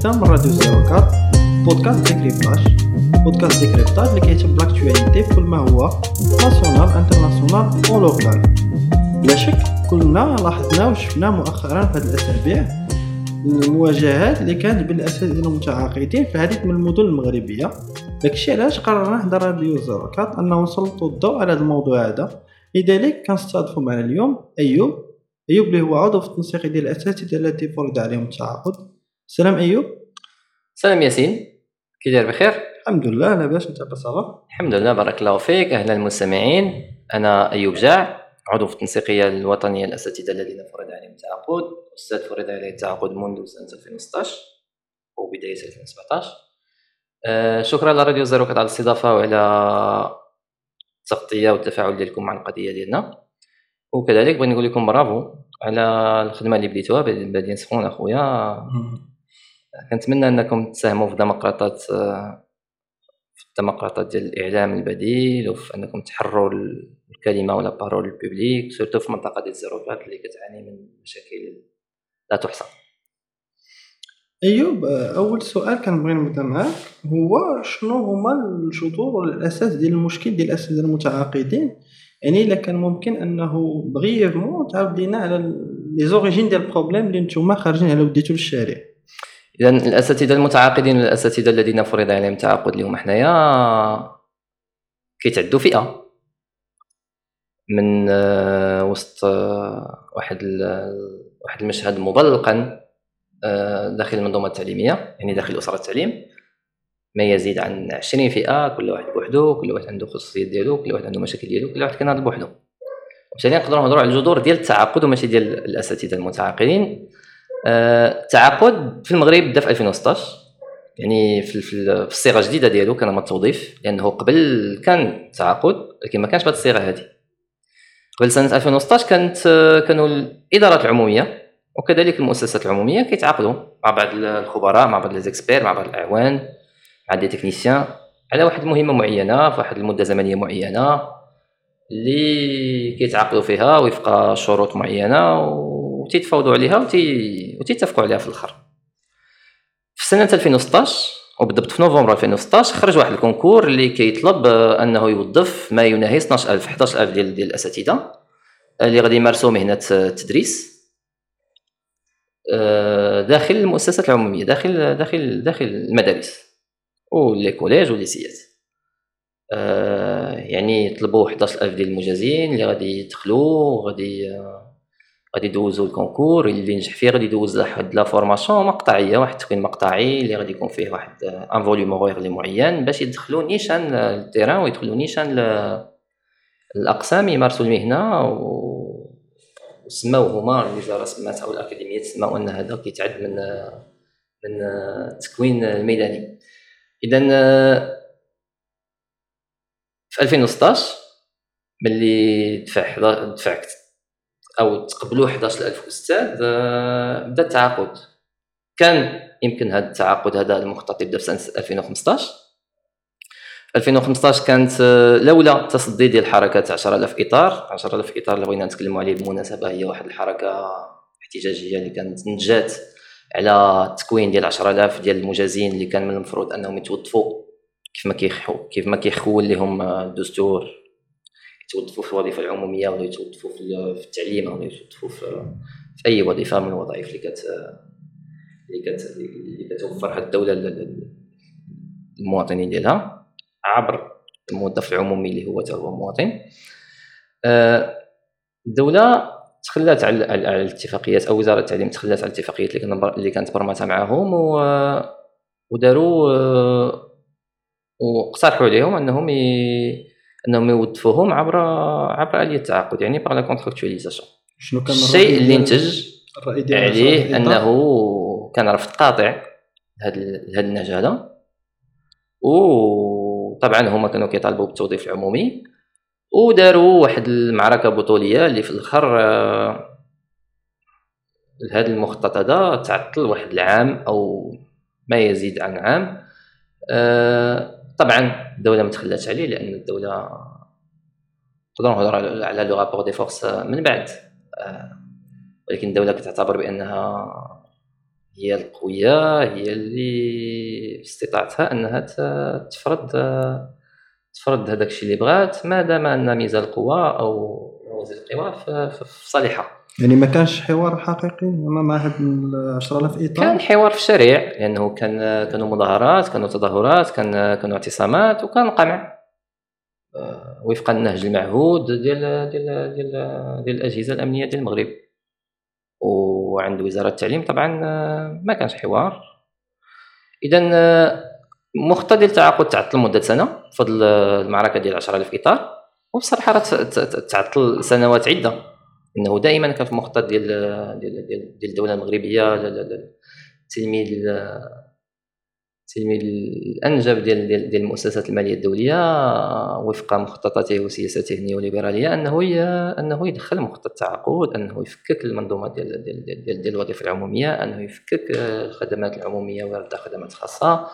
جديده من راديو زيروكات بودكاست décryptage بودكاست décryptage اللي كيهتم بال actualité كل ما هو national international أو local بلا شك كلنا لاحظنا وشفنا مؤخرا في هذه الاسابيع المواجهات اللي كانت بين الاساتذه المتعاقدين في عديد من المدن المغربيه داكشي علاش قررنا حدا راديو زيروكات انه نسلطوا الضوء على هذا الموضوع هذا لذلك كنستضيفوا معنا اليوم ايوب ايوب اللي هو عضو في التنسيق ديال الاساتذه التي فرض عليهم التعاقد سلام أيوب. سلام ياسين. كي داير بخير؟ الحمد لله لاباس أنت بصافا الحمد لله بارك الله فيك. أهلا المستمعين. أنا أيوب جاع عضو في التنسيقية الوطنية للأساتذة الذين فرض عليهم التعاقد. أستاذ فرض عليه التعاقد منذ سنة 2016 وبداية 2017 أه شكرا لراديو زيرو على الاستضافة وعلى التغطية والتفاعل ديالكم مع القضية ديالنا. وكذلك بغيت نقول لكم برافو على الخدمة اللي بديتوها. بادين سخون أخويا. كنتمنى أنكم تساهموا في ديمقراطات في الديمقراطات ديال الإعلام البديل وفي أنكم تحرروا الكلمة و la parole publique surtout في المنطقة ديال الزيروفات اللي كتعاني من مشاكل لا تحصى. أيوب أول سؤال كنبغي نبدأ معاك هو شنو هما الجذور ولا الأساس ديال المشكل ديال الأساتذة المتعاقدين؟ يعني إلا كان ممكن أنه brièvement تعاود لينا على les origines ديال ال problème اللي نتوما خارجين على وديتو للشارع. اذا الأساتذة المتعاقدين والأساتذة الذين فرض عليهم التعاقد اليوم حنايا كيتعدوا فئة من آه، وسط آه، واحد واحد المشهد مبلقا آه، داخل المنظومة التعليمية يعني داخل أسرة التعليم ما يزيد عن 20 فئة كل واحد بوحدو كل واحد عنده خصوصيات ديالو كل واحد عنده مشاكل ديالو كل واحد كيناضل بوحدو وبالتالي نقدروا نهضروا على الجذور ديال التعاقد وماشي ديال الأساتذة المتعاقدين آه، التعاقد في المغرب بدأ في 2016 يعني في, الصيغة الجديدة ديالو كان التوظيف لأنه قبل كان تعاقد لكن ما كانش بهذه الصيغة هذه. قبل سنة 2016 كانت كانوا الإدارات العمومية وكذلك المؤسسات العمومية كيتعاقدوا مع بعض الخبراء مع بعض ليزيكسبير مع بعض الأعوان مع des techniciens على واحد المهمه معينة في واحد المدة زمنية معينة اللي كيتعاقدوا فيها وفق شروط معينة وتيتفاوضوا عليها وتي... وتيتفقوا عليها في الأخر. في سنه 2016 وبالضبط في نوفمبر 2016 خرج واحد ال concours اللي كيطلب أنه يوظف ما يناهز 12000 11000 ديال ديال الأساتذة اللي غادي يمارسوا مهنة التدريس آه، داخل المؤسسات العمومية داخل داخل داخل المدارس و les collèges و les lycées. آه يعني طلبوا 11000 ديال المجازين اللي غادي يدخلوا غادي آه غادي يدوزوا ال concours اللي ينجح فيه غادي يدوز واحد la formation مقطعية واحد التكوين مقطعي اللي غادي يكون فيه واحد un volume horaire معين باش يدخلوا نيشان لل terrain ويدخلوا نيشان الأقسام يمارسوا المهنة و سماو هما الوزاره سمات أو الأكاديمية سماو أن هذا كيتعد من من التكوين الميداني. اذا في 2016 ملي دفع دفع أو تقبلوا 11000 أستاذ بدا التعاقد. كان يمكن هذا التعاقد هذا المخطط يبدا في سنه 2015 2015 كانت لولا التصدي ديال الحركات 10000 إطار 10000 إطار اللي بغينا نتكلموا عليه بالمناسبة هي واحد الحركة احتجاجية اللي كانت نجات على التكوين ديال 10000 ديال المجازين اللي كان من المفروض أنهم يتوظفوا كيف ما كيف ما كيخول لهم الدستور يتوظفوا في الوظيفه العمومية ولا يتوظفوا في التعليم ولا يتوظفوا في, أي وظيفة من الوظائف اللي كت اللي كت اللي كتوفرها الدولة للمواطنين ديالها عبر الموظف العمومي اللي هو هو مواطن آه، الدولة تخلات على الاتفاقيات أو وزارة التعليم تخلات على الاتفاقيات اللي كانت برمتها معاهم و... وداروا واقترحوا عليهم أنهم. أنهم يوظفوهم عبر عبر آلية التعاقد يعني باغ لا كونتراكتواليزاسيون شنو كان الشيء اللي انتج عليه أنه كان رفض قاطع لهذا النهج هذا. وطبعا هما كانوا كيطالبوا بالتوظيف العمومي. وداروا واحد المعركة بطولية اللي في الأخر آه، هذا المخطط هذا تعطل واحد العام أو ما يزيد عن عام. آه، طبعا الدولة ما تخلاتش عليه لأن الدولة نقدروا نهضروا على لو رابور دي فورس من بعد. آه، ولكن الدولة كتعتبر بأنها هي القوية هي اللي استطاعتها أنها تفرض تفرض هذاك الشيء اللي بغات ما دام أن ميزان القوه أو موازين القوى في صالحها يعني ما كانش حوار حقيقي مع هاد 10000 إطار. كان حوار في الشارع لأنه كان كانوا مظاهرات كانوا تظاهرات كان كانوا اعتصامات وكان قمع. آه، وفق النهج المعهود ديال ديال ديال ديال الأجهزة الأمنية ديال المغرب. وعند وزارة التعليم طبعا آه، ما كانش حوار. اذا آه، مخطط ديال التعاقد تعطل لمدة سنة بفضل المعركة ديال 10000 إطار. وبصراحة تعطل سنوات عدة. إنه دائما كان في المخطط ديال ديال الدولة المغربية التلميذ التلميذ الأنجب ديال ديال المؤسسات المالية الدولية وفق مخططاته وسياسته النيوليبرالية أنه أنه يدخل مخطط التعاقد أنه يفكك المنظومة ديال ديال ديال, ديال الوظيفة العمومية أنه يفكك الخدمات العمومية ويرد خدمات خاصة.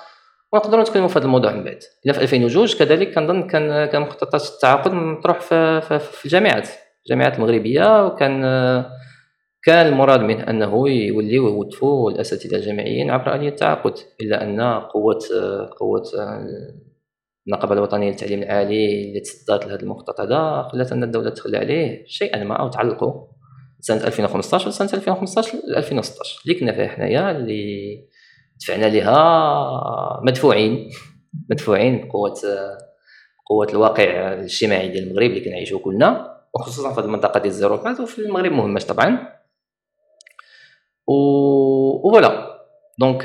ونقدروا نتكلموا في هذا الموضوع من بعد. إلا في 2002 كذلك كنظن كان كان مخططات التعاقد مطروح في, في, في الجامعات. الجامعات المغربيه وكان كان المراد منه أنه يوليو يوظفوا الأساتذة الجامعيين عبر آلية التعاقد إلا أن قوة قوة النقابة الوطنية للتعليم العالي اللي تصدات لهذا المخطط هذا خلات أن الدولة تخلي عليه شيئا ما أو تعلقوا سنة 2015 وسنة 2015 ل 2016 اللي كنا فيها حنايا اللي دفعنا لها مدفوعين مدفوعين بقوة قوه الواقع الاجتماعي ديال المغرب اللي كنعيشوه كلنا. وخصوصا في المنطقة ديال الزيروكات وفي المغرب مهمش طبعا. et voilà donc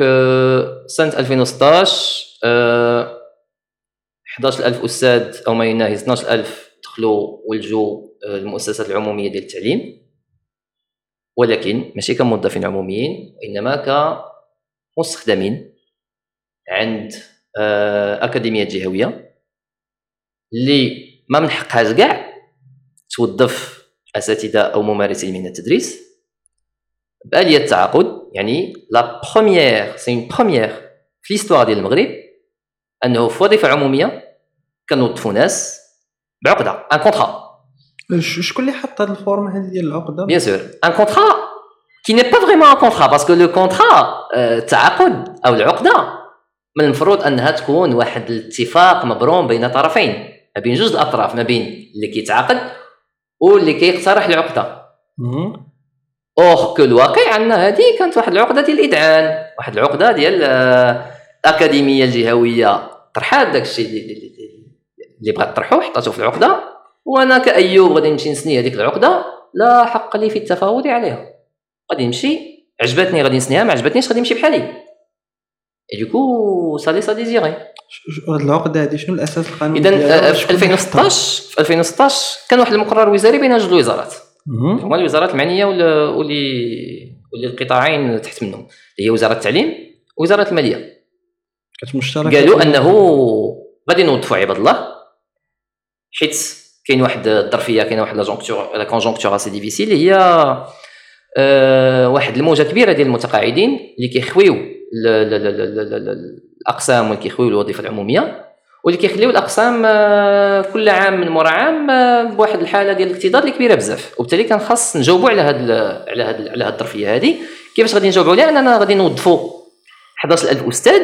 سنة 2016 11000 أستاذ أو ما يناهز 12000 دخلوا ولجوا المؤسسات العمومية ديال التعليم. ولكن ماشي كموظفين عموميين وإنما كمستخدمين عند اكاديميات جهوية اللي ما من حقهاش كاع توظف أساتذة أو ممارسين من التدريس بآلية التعاقد يعني la première c'est une première في l'histoire ديال المغرب أنه في وظيفة عمومية كنوظفوا ناس بعقدة un contrat شكون اللي حط هذه ال forme هذه ديال العقدة؟ bien sûr un contrat qui n'est pas vraiment un contrat parce que le contrat التعاقد أو العقدة من المفروض أنها تكون واحد الاتفاق مبروم بين طرفين ما بين جوج الأطراف ما بين اللي كيتعاقد واللي كيقترح العقدة. اوغ كو الواقع عندنا هذه كانت واحد العقدة ديال الإدعان واحد العقدة ديال الاكاديميه الجهويه طرحات داك الشيء اللي بغات تطرحو حطاتو في العقدة. وأنا كأيوب غادي نمشي نسني هذيك العقدة. لا حق لي في التفاوض عليها. غادي نمشي عجبتني غادي نسنيها ما عجبتنيش غادي نمشي بحالي. اي دوكو سالي سا ديزيري هاد العقده هذه شنو الأساس القانوني اذا في 2016 في 2016 كان واحد المقرر وزاري بين جوج الوزارات هما الوزارات المعنية واللي واللي القطاعين تحت منهم. اللي هي وزارة التعليم ووزاره المالية. كانت مشتركة قالوا أنه غادي نوظفوا عباد الله حيت كاين واحد الظرفية كاين واحد لا كونجونكتور اسي ديفيسيل اللي هي أه واحد الموجة كبيرة ديال المتقاعدين اللي كيخويو الأقسام واللي كيخويو الوظيفة العمومية واللي كيخليو الأقسام آه، كل عام من مورا عام آه، بواحد الحالة ديال الاكتظاظ اللي كبيرة بزاف. وبالتالي كان خاص نجاوبوا على هاد على هاد على هاد الظرفية هذه كيفاش غادي نجاوبوا عليها؟ اننا غادي نوظفوا 11000 أستاذ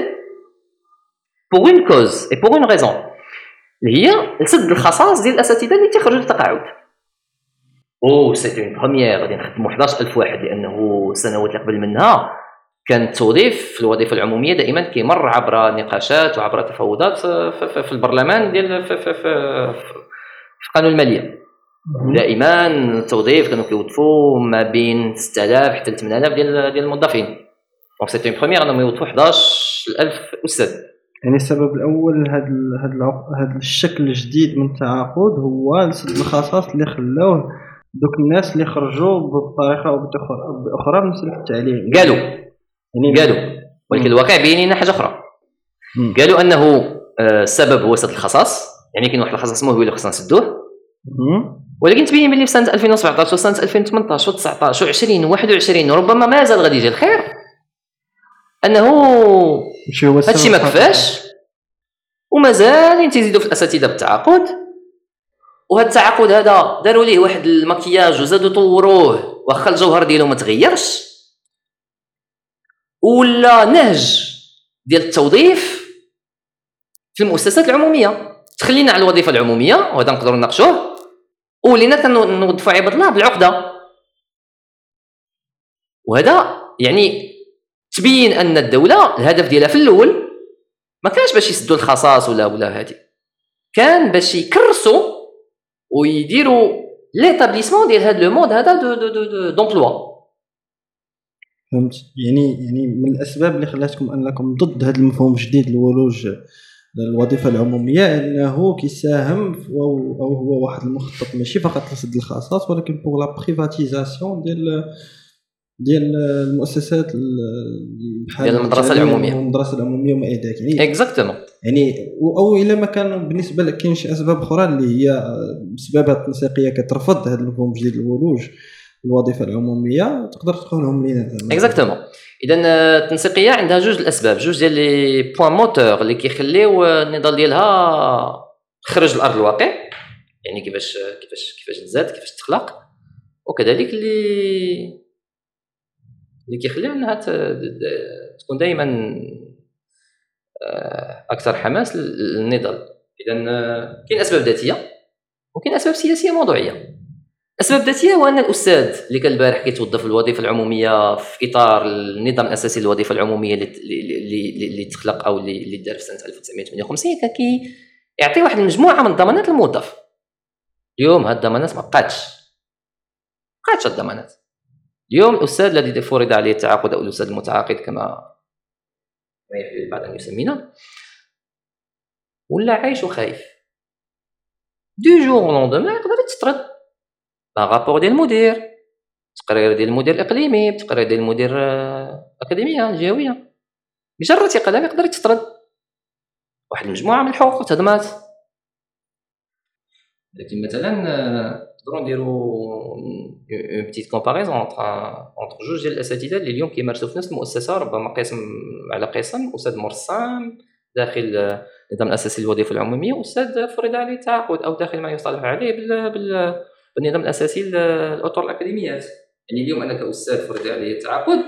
pour une cause et pour une raison اللي هي لسد الخصائص ديال الأساتذة اللي تيخرجوا للتقاعد. أو c'est une première غادي نخدموا 11000 واحد لأنه السنوات اللي قبل منها كان التوظيف في الوظيفة العمومية دائما كيمر عبر نقاشات وعبر تفاوضات في, البرلمان ديال في, في, في, في قانون المالية. دائما التوظيف كانوا كيوظفوا ما بين 6000 حتى 8000 ديال ديال الموظفين. donc c'était première انهم يوظفوا 11000 أستاذ يعني السبب الأول هذا هذا الشكل الجديد من التعاقد هو الخصائص اللي خلاوه دوك الناس اللي خرجوا بطريقة أو بأخرى من مسلك التعليم. قالوا قالوا. ولكن الواقع بين لنا حاجة أخرى. قالوا أنه آه، السبب هو سد الخصاص. يعني كاين واحد الخصاص مو هو اللي خصنا نسدوه. ولكن تبين بلي في سنة 2017 وسنة 2018 و19 و20 و21 وربما مازال غادي يجي الخير. أنه هادشي ما كفاش. ومازال تيزيدوا في الأساتذة بالتعاقد. وهذا التعاقد هذا داروا ليه واحد المكياج وزادوا طوروه واخا الجوهر ديالو ما تغيرش. ولا نهج ديال التوظيف في المؤسسات العمومية. تخلينا على الوظيفة العمومية وهذا نقدروا نناقشوه. ولينا كنوظفوا عباد الله بالعقدة. وهذا يعني تبين أن الدولة الهدف ديالها في الأول ما كانش باش يسدوا الخصاص ولا ولا هذه كان باش يكرسوا ويديروا l'établissement ديال هذا le mode هذا de de de d'emploi فهمت؟ يعني يعني من الأسباب اللي خلاتكم أنكم ضد هذا المفهوم الجديد الولوج الوظيفة العمومية إنه كيساهم أو هو واحد المخطط ماشي فقط لسد الخصاص ولكن pour la privatisation ديال ديال المؤسسات بحال ديال المدرسة العمومية. المدرسة العمومية وما إلى ذلك. يعني exactement يعني أو الا ما كان بالنسبة لك كاين شي أسباب أخرى اللي هي بسبب التنسيقيه كترفض هذا المفهوم الجديد الولوج. الوظيفة العمومية تقدر تقولهم لينا exactement. اذا التنسيقية عندها جوج الأسباب جوج ديال les points moteurs اللي كيخليو النضال ديالها خرج الأرض الواقع يعني كيفاش كيفاش كيفاش تزاد كيفاش تخلق. وكذلك اللي اللي كيخليها إنها تكون دائما آه، أكثر حماس للنضال. اذا آه، كاين أسباب ذاتية وكاين أسباب سياسية موضوعية. أسباب ذاتية هو أن الأستاذ اللي كان البارح كيتوظف في الوظيفة العمومية في إطار النظام الأساسي للوظيفة العمومية اللي اللي, تخلق أو اللي, دار في سنة 1958 كان كيعطي واحد المجموعة من الضمانات للموظف. اليوم هاد الضمانات ما بقاتش. ما بقاتش الضمانات. اليوم الأستاذ الذي فرض عليه التعاقد أو الأستاذ المتعاقد كما ما يحب البعض أن يسمينا ولا عايش وخايف. دو جور لوندومان يقدر يتطرد. رابور ديال المدير تقرير ديال المدير الاقليمي تقرير ديال المدير الاكاديميه الجهويه مجرد يقلب يقدر يتطرد واحد المجموعه من الحقوق تهضمات لكن مثلا نقدروا نديروا une petite comparaison entre entre جوج ديال الاساتذه اللي اليوم كيمارسوا في نفس المؤسسه ربما قسم على قسم أستاذ مرسم داخل النظام الاساسي للوظيفه العموميه واستاذ فرض عليه التعاقد أو داخل ما يصطلح عليه بال بال بالنظام الأساسي للاطر الاكاديميات يعني اليوم أنا كأستاذ فرض عليه التعاقد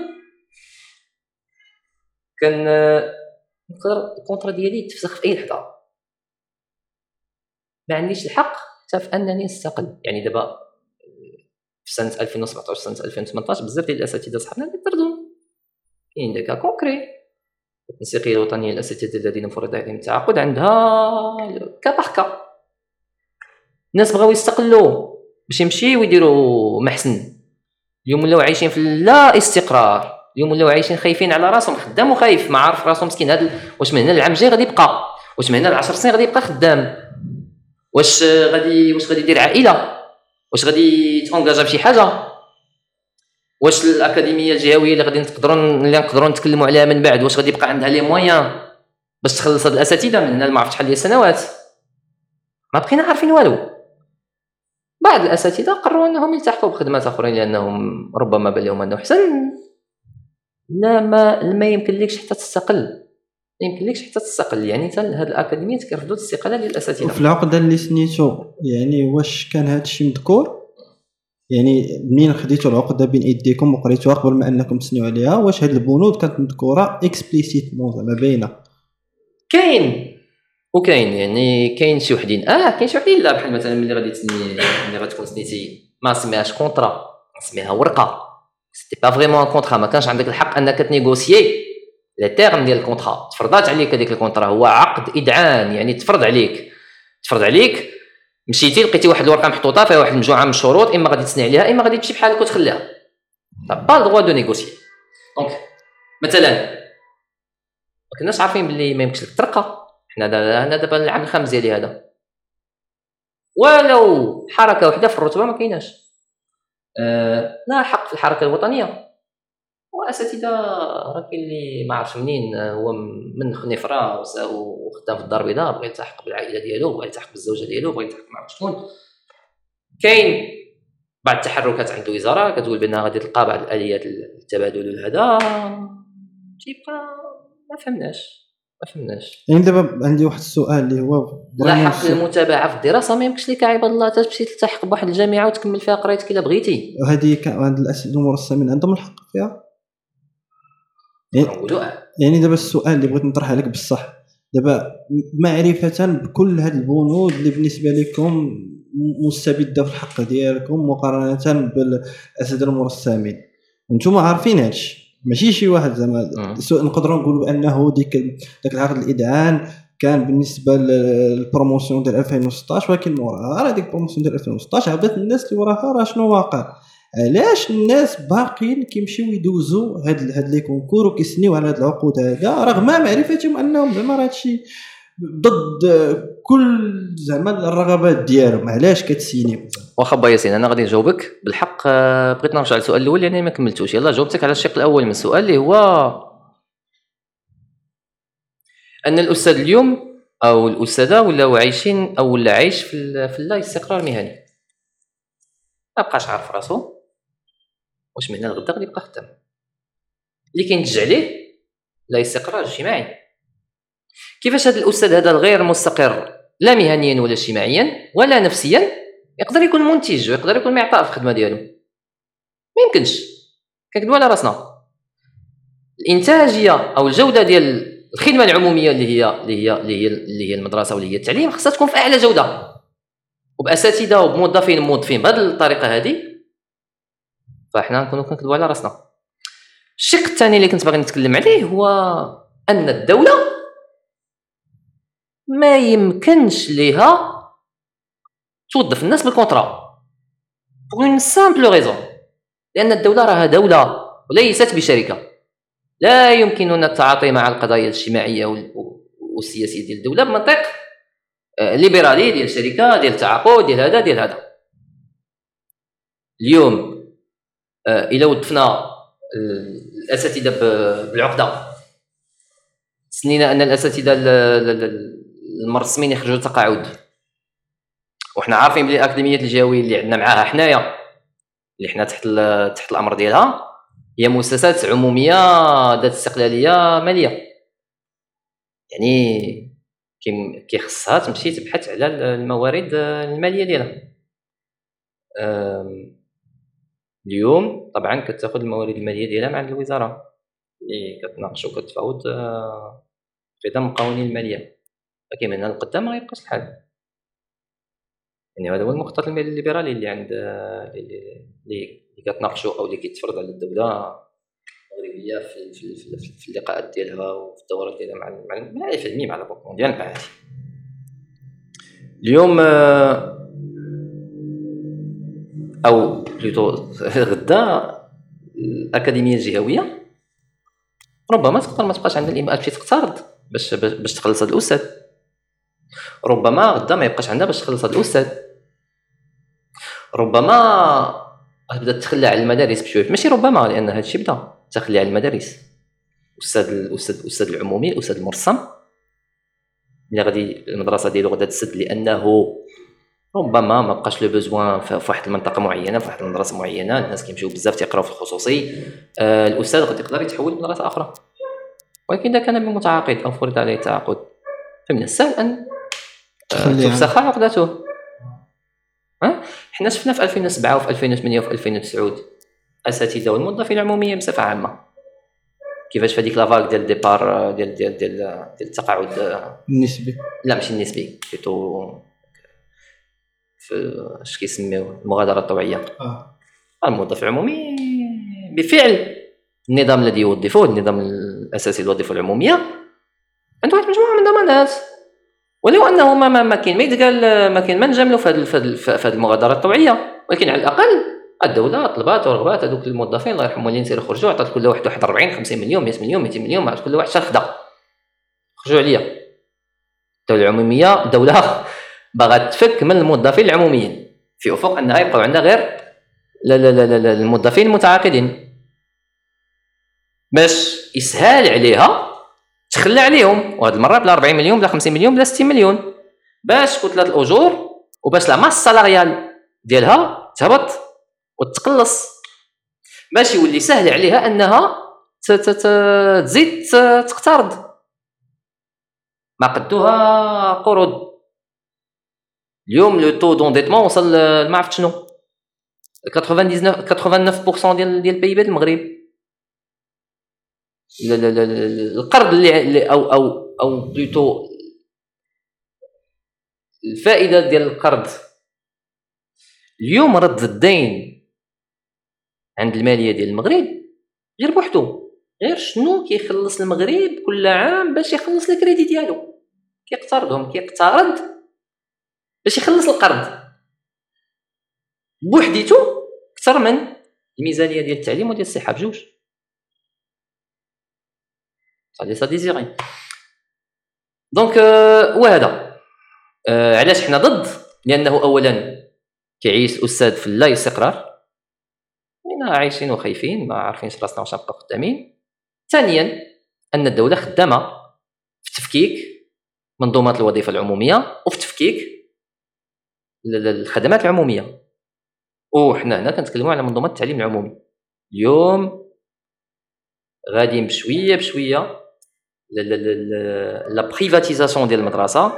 كان نقدر الكونترا ديالي تفسخ في أي لحظة. ما عنديش الحق حتى في أنني نستقل. يعني دابا في سنة 2017 سنة 2018 بزاف ديال الأساتذة صحابنا اللي طردوا كاين داك concrètement التنسيقية الوطنية للأساتذة الذين فرض عليهم التعاقد عندها كا الناس بغاو يستقلوا. باش يمشيو ويديروا محسن. اليوم ولاو عايشين في لا استقرار. اليوم ولاو عايشين خايفين على راسهم خدام وخايف. ما عارف راسهم مسكين. هذا واش من هنا العام الجاي غادي يبقى؟ واش من هنا ل 10 سنين غادي يبقى خدام؟ واش غادي واش غادي يدير عائلة؟ واش غادي يتونجاجا بشي حاجة؟ واش الأكاديمية الجهوية اللي غادي نقدروا اللي نقدروا نتكلموا عليها من بعد واش غادي يبقى عندها لي مويان باش تخلص هاد الأساتذة؟ من هنا ما عرفت شحال ديال السنوات. ما بقينا عارفين والو. بعض الأساتذة قرروا أنهم يلتحقوا بخدمات آخرين لأنهم ربما بان لهم انه احسن لا ما ما يمكن لكش حتى تستقل. يمكن لكش حتى تستقل. يعني حتى هاد الاكاديميات كيرفضوا الاستقالة ديال الاساتذه وفي العقده اللي سنيتو يعني واش كان هذا الشيء مذكور؟ يعني منين خديتوا العقدة بين إيديكم وقريتوها قبل ما أنكم تسنيو عليها؟ واش هاد البنود كانت مذكورة explicitement زعما باينه كاين. وكاين يعني كاين شي وحدين. آه كاين شي وحدين. لا بحال مثلا ملي غادي تسني ملي غتكون سنيتي ما سميهاش كونطرا سميها ورقة. c'était pas vraiment contrat ما كانش عندك الحق أنك تnégocier les termes ديال الكونترا تفرضات عليك هذيك الكونترا هو عقد إذعان يعني تفرض عليك. تفرض عليك مشيتي لقيتي واحد الورقة محطوطة فيها واحد المجموعه من الشروط إما غادي تسني عليها إما غادي تمشي بحالك وتخليها. pas le droit de négocier donc مثلا ما كناش عارفين باللي ما يمكنش لك ترقى. حنا أنا دابا العام الخامس ديالي هذا. ولو حركة واحدة في الرتبة ما كايناش. أه حق في الحركة الوطنية. وأساتذة راه كاين اللي ما عرفش منين هو من خنيفرة وخدام في الدار البيضاء بغى يلتحق بالعائلة ديالو بغى يلتحق بالزوجة ديالو بغى يلتحق مع شكون. كاين بعض التحركات عند الوزاره كتقول بأنها غادي تلقى بعض الآليات التبادل هذا. تيبقى ما فهمناش. ما فهمناش. يعني دابا عندي واحد السؤال اللي هو لا حق المتابعة في الدراسة ما يمكنش لك عباد الله تمشي تلتحق بواحد الجامعة وتكمل فيها قرايتك إلا بغيتي. وهذه هاد الأمور السامين عندهم الحق فيها؟ يعني- يعني دابا السؤال اللي بغيت نطرح عليك بصح دابا معرفة بكل هاد البنود اللي بالنسبة لكم مستبدة في الحق ديالكم مقارنة بالأساتذة المرسمين وأنتم عارفين هادشي. ماشي شي واحد زعما. سو- نقدروا نقولوا بأنه ديك داك العقد الاذعان كان بالنسبة لل promotion ديال 2016 ولكن موراها راه ديك ال promotion ديال 2016 عاودت الناس اللي وراها راه شنو واقع علاش الناس باقيين كيمشيو يدوزوا هاد هاد les concours وكيسنيو على هاد العقود هذا رغم معرفتهم أنهم زعما راه هادشي ضد كل زعما الرغبات ديالهم. علاش كتسينيو واخا با ياسين أنا غادي نجاوبك بالحق. آه، بغيت نرجع للسؤال الأول لأن ما كملتوش. يلا جاوبتك على الشق الأول من السؤال اللي هو أن الأستاذ اليوم أو الأستاذة ولاو عايشين أو ولا عايش في في اللا استقرار مهني. ما بقاش عارف راسو. واش من هنا غادي يبقى خدام؟ اللي كينتج عليه لا استقرار اجتماعي. كيفاش هذا الأستاذ هذا الغير مستقر؟ لا مهنيا ولا اجتماعيا ولا نفسيا يقدر يكون منتج ويقدر يكون معطاء في الخدمة ديالو. ما يمكنش. كنكذبوا على راسنا. الإنتاجية أو الجودة ديال الخدمة العمومية اللي هي اللي هي اللي هي اللي هي المدرسة واللي هي التعليم خصها تكون في أعلى جودة. وبأساتذة وبموظفين موظفين بهذه الطريقة هذه فإحنا نكونوا كنكذبوا على راسنا. الشق الثاني اللي كنت باغي نتكلم عليه هو أن الدولة ما يمكنش ليها توظف الناس بالكونترا. pour une simple raison لأن الدولة راها دولة وليست بشركة. لا يمكننا التعاطي مع القضايا الاجتماعية وال- والسياسية ديال الدولة بمنطق آه، ليبرالي ديال شركه ديال تعاقد ديال هذا ديال هذا. اليوم آه، إلى وظفنا آه، الأساتذة بالعقدة. سنينا أن الأساتذة ال- ال- ال- المرسمين يخرجوا تقاعد وحنا عارفين بلي الاكاديميات الجهويه اللي عندنا معاها حنايا اللي حنا تحت تحت الأمر ديالها هي مؤسسات عمومية ذات استقلالية مالية. يعني كيخصها تمشي تبحث على ال- الموارد المالية ديالها. اليوم طبعا كتاخذ الموارد المالية ديالها مع الوزارة. اللي كتناقش وكتفاوض آه، في ضمن القوانين المالية. لكن من هنا لقدام ما يبقاش الحال. يعني هذا هو المخطط الليبرالي اللي عند اللي اللي كتناقشوا أو اللي كيتفرض على الدولة المغربية في في, في, في اللقاءات ديالها وفي الدورات ديالها مع مع العلميه مع البنك مونديال مع اليوم أو بلوتو غدا الأكاديمية الجهوية ربما تقدر ما تبقاش عندها باش تقترض باش باش تخلص هذا الأستاذ. ربما غدا ما يبقاش عندها باش تخلص هذا الأستاذ. ربما غتبدا تخلى على المدارس بشوية. ماشي ربما لأن هذا الشيء بدا. تخلي على المدارس. الاستاذ الاستاذ الاستاذ العمومي الاستاذ المرسم. اللي غادي المدرسة ديالو غادا تسد لأنه ربما ما بقاش le besoin في واحد المنطقة معينة في واحد المدرسة معينة. الناس كيمشيو بزاف تيقراو في الخصوصي. آه الأستاذ غادي يقدر يتحول لمدرسة أخرى. ولكن إذا كان بمتعاقد أو فرض عليه التعاقد فمن السهل أن. تفسخ عقدته ها؟ حنا شفنا في 2007 وفي 2008 وفي 2009 أساتذة والموظفين العموميين بصفة عامة. كيفاش في هذيك la vague ديال ال départ ديال ديال ديال ديال التقاعد؟ النسبي. لا ماشي النسبي بيتو في اش كيسميوه المغادرة الطوعيه آه. الموظف العمومي بفعل النظام الذي يوظفه النظام الأساسي للوظيفه العمومية. عنده واحد المجموعه من الضمانات ولو انه ما ما, كاين. ما يتقال ما كاين ما نجاملوا في هذه المغادرة الطوعيه ولكن على الأقل الدولة طلبات ورغبات هذوك الموظفين. الله يرحمهم اللي يسيروا يخرجوا عطات كل واحد واحد 40 50 مليون 100 مليون 200 مليون عرفت كل واحد خدا خرجوا عليا. الدولة العمومية دوله باغا تفك من الموظفين العموميين. في أفق أنها يبقاو عندها غير لا لا لا, لا الموظفين المتعاقدين. باش يسهل عليها تخلى عليهم وهاد المرة بلا 40 مليون بلا 50 مليون بلا 60 مليون. باش كتله الأجور وباش la masse salariale ديالها تهبط وتقلص. باش يولي سهل عليها أنها تزيد تقترض. ما قدوها قروض اليوم لو تو دونديتمون وصل ما عرفت شنو. 99 89% ديال ديال البي بي المغرب. القرض اللي أو أو أو بلوتو الفائدة ديال القرض. اليوم رد الدين عند المالية ديال المغرب غير بوحدو. غير شنو كيخلص المغرب كل عام باش يخلص الكريدي ديالو؟ كيقترضهم كيقترض باش يخلص القرض. بوحديتو أكثر من الميزانية ديال التعليم وديال الصحة بجوج. صافي ça désiré donc وهذا آه علاش حنا ضد؟ لأنه اولا كيعيش الاستاذ في اللا استقرار. لأن عايشين وخايفين ما عارفينش راسنا واش نبقى قدامين. ثانيا أن الدولة خدامة في تفكيك منظومات الوظيفة العمومية وفي تفكيك الخدمات العمومية. وحنا هنا كنتكلموا على منظومة التعليم العمومي. اليوم غادي بشوية بشوية لا بريفاتيزاسيون ديال المدرسة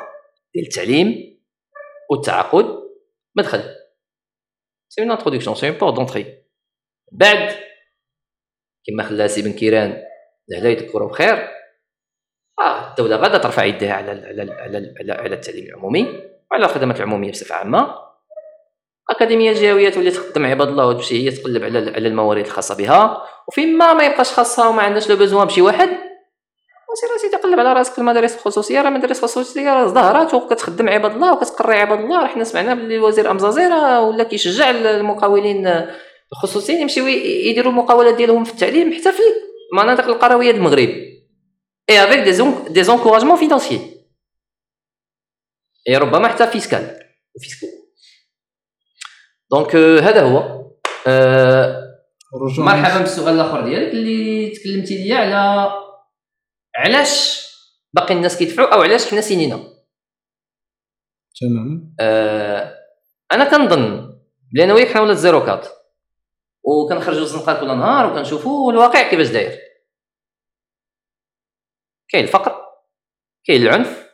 ديال التعليم والتعاقد مدخل c'est une introduction c'est une porte d'entrée بعد كما خلاها سي بن كيران لهلا يذكروا بخير آه الدولة غادا ترفع يدها على على على على التعليم العمومي وعلى الخدمات العمومية بصفة عامة. أكاديمية الجهويه تولي تخدم عباد الله وتمشي هي تقلب على على الموارد الخاصة بها. وفيما ما يبقاش خاصها وما عندناش le besoin بشي واحد سير سيدي قلب على راسك في المدارس الخصوصية راه المدارس الخصوصية راه ازدهرات وكتخدم عباد الله وكتقري عباد الله راه حنا سمعنا باللي الوزير امزازي ولا كيشجع المقاولين الخصوصيين يمشيو يديروا المقاولات ديالهم في التعليم حتى في المناطق القروية المغرب. et avec des encouragements financiers et ربما حتى fiscal fiscal donc هذا هو. أه مرحبا بالسؤال الآخر ديالك اللي تكلمتي ليا على علاش باقي الناس كيدفعوا أو علاش حنا سينينا؟ تمام. أه أنا كنظن بلي أنا وياك حنا ولاد zéro quatre. وكنخرجوا الزنقات كل نهار وكنشوفوا الواقع كيفاش داير. كاين الفقر كاين العنف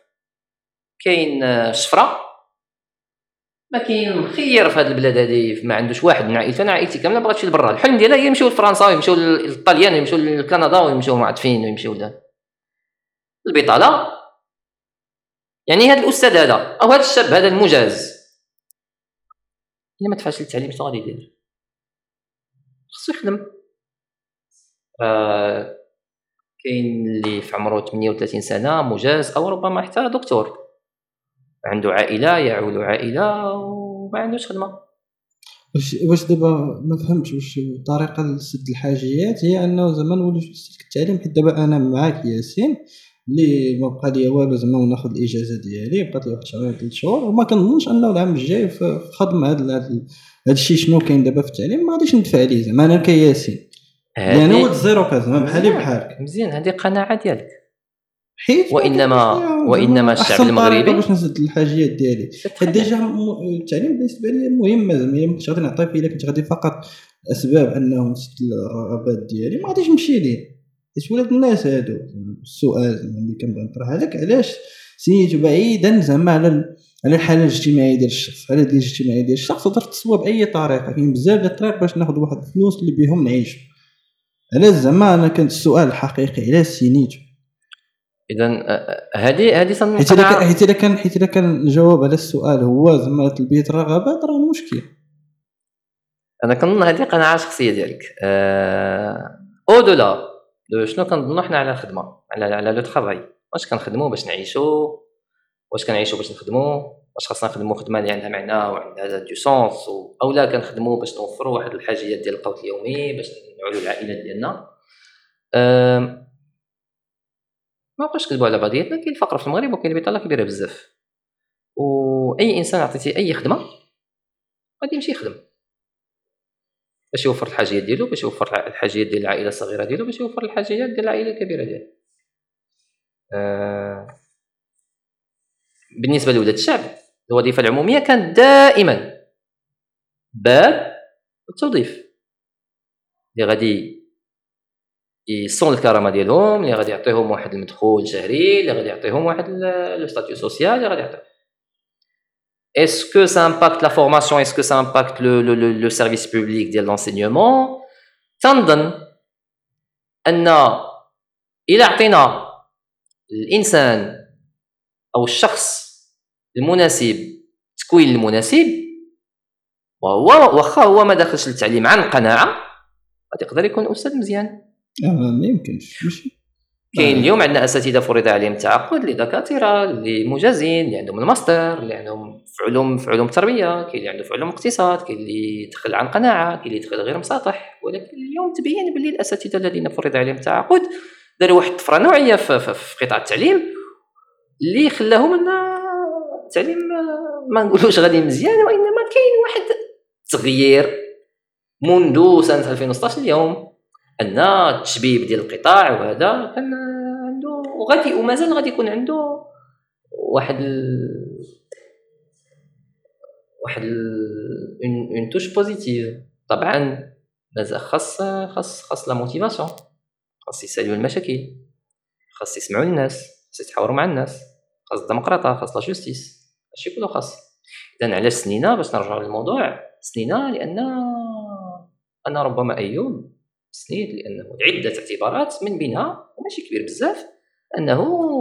كاين الشفرة. ما كاين مخير في هذه البلاد هذه ما عندوش واحد من عائلته أنا عائلتي كاملة باغا تمشي لبرا الحلم ديالها هي يمشيو لفرنسا ويمشيو للطليان ويمشيو لكندا ويمشيو معطفين ويمشيو لده البطالة. يعني هذا الأستاذ هذا أو هذا الشاب هذا المجاز. إلا ما دفعش للتعليم شنو غادي يدير؟ خصو يخدم. آه كاين اللي في عمره 38 سنة مجاز أو ربما حتى دكتور. عنده عائلة يعول عائلة وما عندوش خدمة. واش واش دابا ما فهمتش واش الطريقة لسد الحاجيات هي أنه زعما نولي في التعليم حيت دابا أنا معاك ياسين. اللي ما بقى لي والو زعما وناخذ الإجازة ديالي بقات لي واحد شهرين ثلاث شهور وما كنظنش انه العام الجاي في خدم هذا هذا الشيء شنو كاين دابا في التعليم ما غاديش ندفع عليه زعما أنا كياسين. لأن هو zéro زعما بحالي بحالك. مزيان هذه قناعة ديالك. حيت وانما وإنما الشعب المغربي باش نسد الحاجيات ديالي. déjà التعليم بالنسبة لي مهم زعما الا كنت غادي نعطي إلا كنت غادي فقط أسباب انه نسد الرغبات ديالي ما غاديش نمشي ليه. حيت ولاد الناس هادو. السؤال اللي كنبغي نطرح لك علاش سينيتو بعيدا زعما على على الحالة الاجتماعية ديال الشخص؟ الحالة ديال الاجتماعية ديال الشخص تقدر تصوى بأي طريقة. كاين بزاف ديال الطريق باش ناخذ واحد الفلوس اللي بهم نعيش علاش زعما أنا كان السؤال الحقيقي علاش signيتو؟ اذا هذه هذه حيت اذا حيت اذا كان حيت اذا كان الجواب على السؤال هو زعما تلبية الرغبات راه مشكل. أنا كنظن هذه قناعة شخصية ديالك. أو دولا شنو كنظنوا حنا على الخدمة على على le travail واش كنخدموا باش نعيشوا؟ واش كنعيشوا باش نخدموا؟ واش خاصنا نخدموا خدمة اللي عندها معنى وعندها du sens أو لا كنخدموا باش نوفروا واحد الحاجيات ديال القوت اليومي باش نعولوا العائلات ديالنا. ما بقاش نكذبوا على بعضياتنا كاين الفقر في المغرب وكاين البطاله كبيرة بزاف. واي إنسان عطيتيه أي خدمة غادي يمشي يخدم. باش يوفر الحاجيات ديالو باش يوفر الحاجيات ديال العائلة الصغيرة ديالو باش يوفر الحاجيات ديال العائلة الكبيرة ديالو. آه بالنسبة لولاد الشعب الوظيفة العمومية كانت دائما باب التوظيف. اللي غادي يصون الكرامة ديالهم اللي غادي يعطيهم واحد المدخول شهري اللي غادي يعطيهم واحد le statut social اللي غادي يعطيهم. Est-ce que ça impacte la formation est-ce que ça impacte le, le, le, le service public ديال l'enseignement تنظن ان إلى عطينا الانسان أو الشخص المناسب التكوين المناسب وهو واخا هو ما داخلش للتعليم عن قناعه غادي يقدر يكون أستاذ مزيان آه ما يمكنش ماشي كاين اليوم عندنا أساتذة فرض عليهم التعاقد اللي دكاتره اللي مجازين اللي عندهم الماستر اللي عندهم في علوم في علوم التربية كاين اللي عنده في علوم الاقتصاد كاين اللي دخل عن قناعة كاين اللي دخل غير مساطح. ولكن اليوم تبين باللي الأساتذة الذين فرض عليهم التعاقد داروا واحد الطفرة نوعية في, في, في قطاع التعليم اللي خلاهم إن التعليم ما نقولوش غادي مزيان وإنما كاين واحد التغيير منذ سنة 2016 اليوم. أن التشبيب ديال القطاع وهذا كان عنده وغادي ومازال غادي يكون عنده واحد ال... واحد une touche positive طبعا مازال خاص خاص خاص la motivation خاص يساليو المشاكل. خاص يسمعوا الناس. خاص يتحاوروا مع الناس. خاص الديمقراطية خاص la justice هادشي كله خاص. إذا علاش سنينا باش نرجعوا للموضوع. سنينا لأن أنا ربما أيوب سنيت لأنه لعده اعتبارات من بينها وماشي كبير بزاف أنه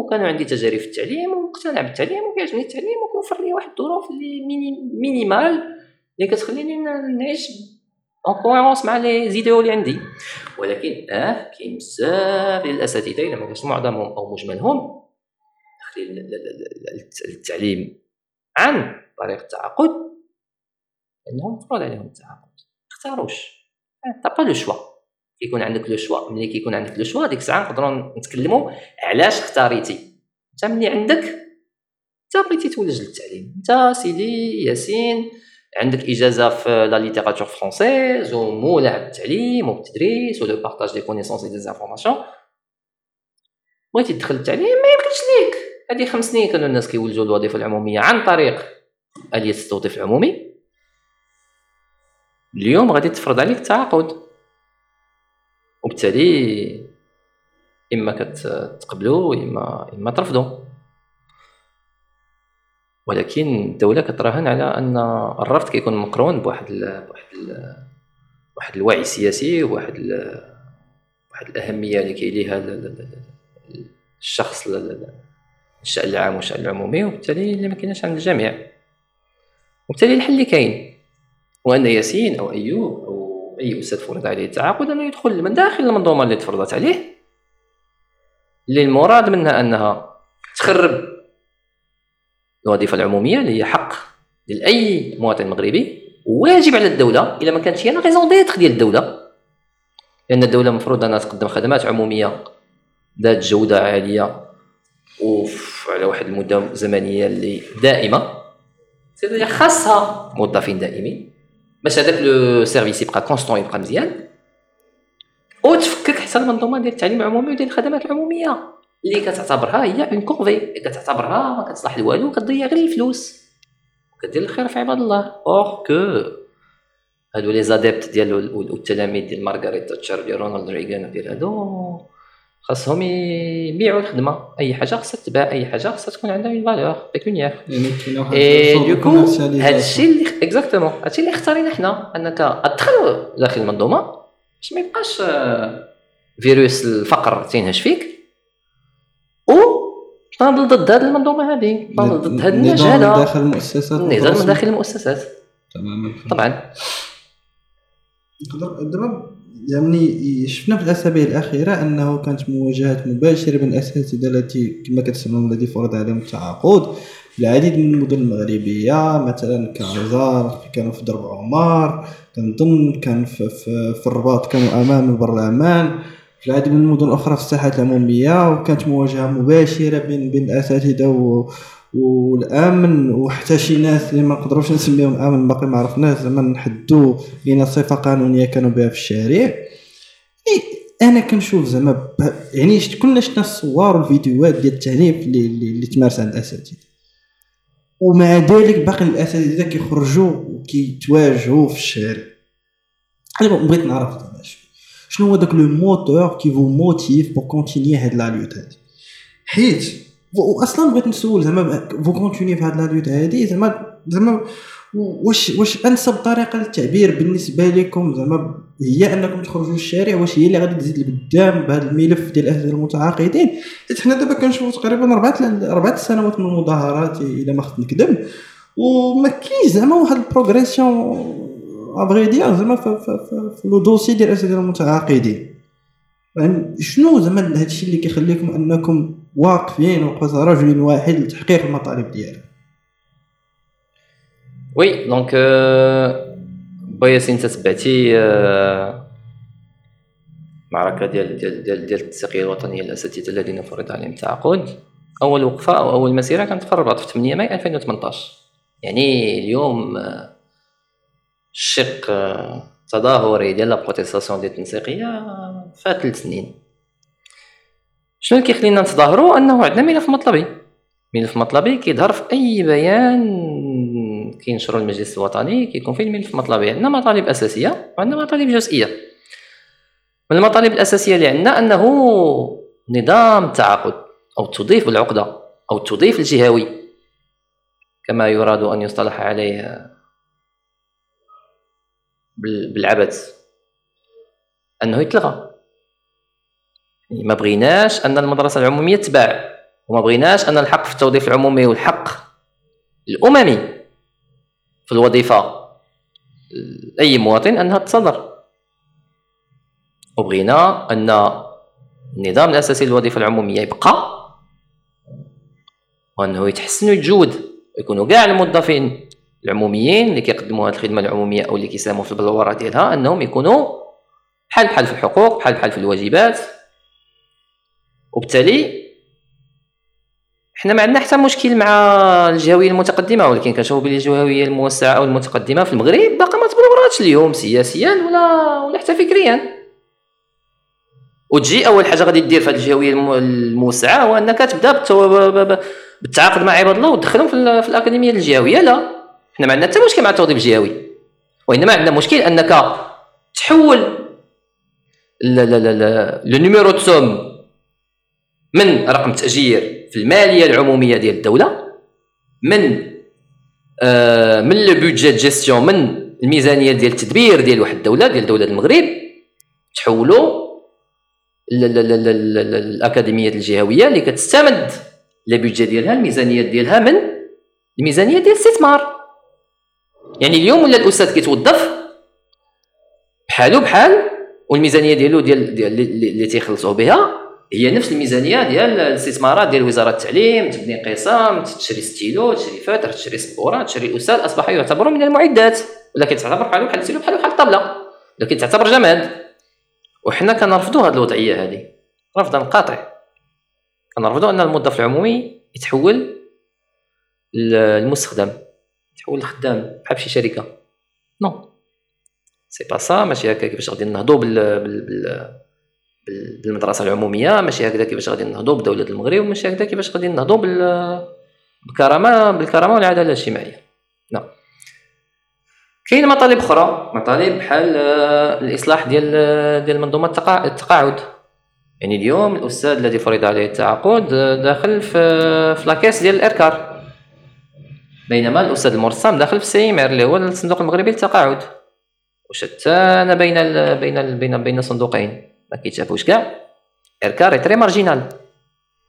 كانوا عندي تجارب في التعليم ومقتنع بالتعليم وكيعجبني التعليم وكيوفر لي واحد الظروف اللي minimales اللي كتخليني نعيش en cohérence مع les idées اللي عندي. ولكن آه كاين بزاف ديال الأساتذة إلا ما كانش معظمهم أو مجملهم داخلين التعليم عن طريق التعاقد أنهم مفروض عليهم التعاقد. اختاروش. t'as pas le choix. كيكون عندك le choix ملي كيكون عندك le choix ديك الساعة نقدروا نتكلموا علاش اختاريتي. انت ملي عندك انت بغيتي تولج للتعليم انت سيدي ياسين عندك إجازة في la littérature française ومولع بالتعليم وبالتدريس و le partage des connaissances des informations بغيتي تدخل التعليم ما يمكنش ليك. هذه خمس سنين كانوا الناس كيولجوا الوظيفة العمومية عن طريق آلية التوظيف العمومي. اليوم غادي تفرض عليك التعاقد وبالتالي إما كتقبلوا اما إما ترفضوا ولكن الدولة كتراهن على أن الرفض كيكون مقرون بواحد ال بواحد ال واحد الوعي السياسي وواحد ال واحد الأهمية اللي كيليها الشخص الشأن العام والشأن العمومي وبالتالي اللي ما كايناش عند الجميع. وبالتالي الحل اللي كاين هو أن ياسين أو أيوب أي أستاذ فرض عليه التعاقد أنه يدخل من داخل المنظومة اللي تفرضت عليه. اللي المراد منها أنها تخرب الوظيفة العمومية اللي هي حق لأي مواطن مغربي واجب على الدولة الا ما كانتش هي la raison d'être ديال الدولة. لأن الدولة المفروض أنها تقدم خدمات عمومية ذات جودة عالية وعلى واحد المدة زمنية اللي دائمة. خاصها موظفين دائمين. باش هذاك le service يبقى constant يبقى مزيان. وتفكك حتى المنظومه ديال التعليم العمومي وديال الخدمات العمومية. اللي كتعتبرها هي une corvée كتعتبرها ما كتصلح لوالو كتضيع غير الفلوس. كدير الخير في عباد الله. alors que هادو les adeptes ديال التلاميذ ديال مارغريت تاتشر ديال رونالد ريغان ديال هادو. خاصهم يبيعوا الخدمة. أي حاجة خاصها تباع أي حاجة خاصها تكون عندها une valeur pécuniaire et donc هادشي اللي exactement هادشي اللي اختارينا حنا. أنك أدخل داخل المنظومه باش ما يبقاش فيروس الفقر تينهش فيك. و تناضل ضد هذه المنظومة هذه تناضل ضد هذه النجاله داخل المؤسسات النظام داخل المؤسسات. تماما. طبعا. دابا يعني شفنا في الأسابيع الأخيرة أنه كانت مواجهات مباشره بين الاساتذه التي كما كتسمعون الذي فرض عليهم التعاقد العديد من المدن المغربية. مثلا كعزار كانوا في درب عمر كنظن كان في, في, في الرباط كانوا أمام البرلمان. في العديد من المدن الأخرى في الساحات العمومية وكانت مواجهة مباشرة بين بين الأساتذة والآمن وحتى شي ناس اللي ما نقدروش نسميهم آمن باقي ما عرفناش زعما نحدوا لينا صفة قانونية كانوا بها في الشارع. أنا كنشوف زعما يعني كلنا شفنا الصور والفيديوهات ديال التعنيف اللي, اللي, تمارس عند الأساتذة. ومع ذلك باقي الأساتذة كيخرجوا وكيتواجهوا في الشارع. أنا بغيت نعرف شنو هو داك le moteur qui vous motive pour continuer هاد la lutte حيت واصلا بغيت نسول زعما vous continuez في هاد لا هادي زعما زعما واش واش أنسب طريقة للتعبير بالنسبة لكم؟ زعما هي أنكم تخرجوا للشارع واش هي اللي غادي تزيد لقدام بهذا الملف ديال الاساتذه المتعاقدين؟ حيت حنا دابا كنشوفوا تقريبا اربعه اربعه سنوات من المظاهرات إلا ما خفت نكذب. وما كاينش زعما واحد la progression à vrai dire زعما في le dossier ديال الاساتذه المتعاقدين. يعني شنو زعما هادشي اللي كيخليكم أنكم واقفين وقفه رجل واحد لتحقيق المطالب ديالكم oui donc با ياسين تتبعتي المعركه ديال ديال ديال ديال التنسيقيه الوطنية للاساتذه الذين فرض عليهم التعاقد. أول وقفة أو أول مسيرة كانت في الرباط في 8 ماي 2018 يعني اليوم الشق التظاهري ديال la protestation ديال التنسيقيه فات ثلاث سنين شنو اللي كيخلينا نتظاهروا أنه عندنا ملف مطلبي. ملف مطلبي كيظهر في أي بيان. كينشروا المجلس الوطني كيكون فيه الملف المطلبي عندنا مطالب أساسية وعندنا مطالب جزئية. من المطالب الأساسية اللي عندنا أنه نظام التعاقد أو التوظيف بالعقده أو التوظيف الجهوي. كما يراد أن يصطلح عليه بالعبث. أنه يتلغى. ما بغيناش أن المدرسة العمومية تباع وما بغيناش أن الحق في التوظيف العمومي والحق الأممي في الوظيفة. أي مواطن أنها تصدر وبغينا أن النظام الأساسي للوظيفة العمومية يبقى وأنه يتحسن ويتجود ويكونوا كاع الموظفين العموميين اللي كيقدموا هذه الخدمة العمومية أو اللي كيساهموا في البلورة ديالها أنهم يكونوا بحال بحال في الحقوق بحال بحال في الواجبات. وبالتالي حنا ما عندنا حتى مشكل مع الجهويه المتقدمه ولكن كنشوفوا بلي الجهويه الموسعه أو المتقدمه في المغرب باقا ما تبلوراتش اليوم سياسيا ولا ولا حتى فكريا وتجي اول حاجة غادي دير في هذه الجهويه الموسعه هو انك تبدا بالتعاقد مع عباد الله وتدخلهم في الاكاديميه الجهويه لا حنا ما عندنا حتى مشكل مع التوظيف الجهوي وانما عندنا مشكل انك تحول le numéro de somme من رقم تاجير في الماليه العموميه ديال الدولة من آه من le budget gestion من الميزانيه ديال التدبير ديال واحد الدولة ديال دوله المغرب تحولوا الاكاديميات الجهويه اللي كتستمد les budgets ديالها الميزانيات ديالها من الميزانيه ديال الاستثمار يعني اليوم ولا الاستاذ كيتوظف بحالو بحال والميزانيه ديالو ديال, ديال اللي تيخلصوه بها هي نفس الميزانية ديال الاستثمارات ديال وزارة التعليم تبني قسم تشري ستيلو تشري فتر تشري سبورة تشري الاستاذ أصبح يعتبر من المعدات ولكن تعتبر بحالو بحال الستيلو بحالو بحال الطابله لكن تعتبر جماد. وحنا كنرفضوا هذه الوضعية هذه رفضا قاطع. كنرفضوا أن الموظف العمومي يتحول للمستخدم يتحول للخدام بحال شي شركة. non c'est pas ça ماشي هكا كيفاش غادي نهضوا بال, بال... بال... بالمدرسة العمومية ماشي هكذا كيفاش غادي نهضوا بدولة المغرب وماشي هكذا كيفاش غادي نهضوا بال بالكرامه بالكرامة والعدالة الاجتماعية. نعم. كاين مطالب أخرى مطالب بحال آه، الإصلاح ديال ديال منظومة التقاعد. يعني اليوم الأستاذ الذي فرض عليه التعاقد آه، داخل في في la caisse ديال ال RCAR بينما الأستاذ المرسم داخل في ال CMR اللي هو الصندوق المغربي للتقاعد. وشتان بين ال بين بين بين صندوقين. ما كيتشافوش كاع RCAR très marginal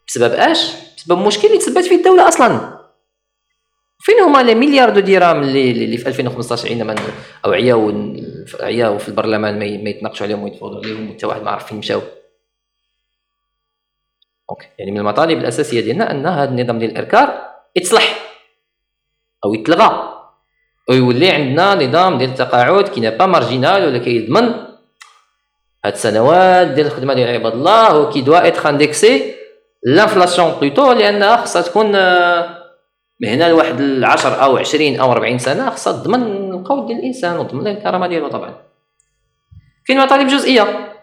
بسبب اش بسبب مشكل اللي تسببت فيه الدولة أصلا فين هما les milliards de dirhams اللي اللي في 2015 عندما أو عياو عياو في البرلمان ما يتناقشوا عليهم ويتفاوضوا عليهم حتى واحد ما عرف فين مشاو OK يعني من المطالب الاساسيه ديالنا ان هذا النظام ديال ال RCAR يتصلح أو يتلغى ويولي عندنا نظام ديال التقاعد qui est pas marginal ولا كيضمن هاد السنوات ديال الخدمة ديال عباد الله و qui doit être indexé à l'inflation plutôt لانها خصها تكون آه، مهنه لواحد 10 أو 20 أو 40 سنة خصها تضمن القول ديال الإنسان وتضمن الكرامة ديالو طبعا. كاين مطالب جزئية.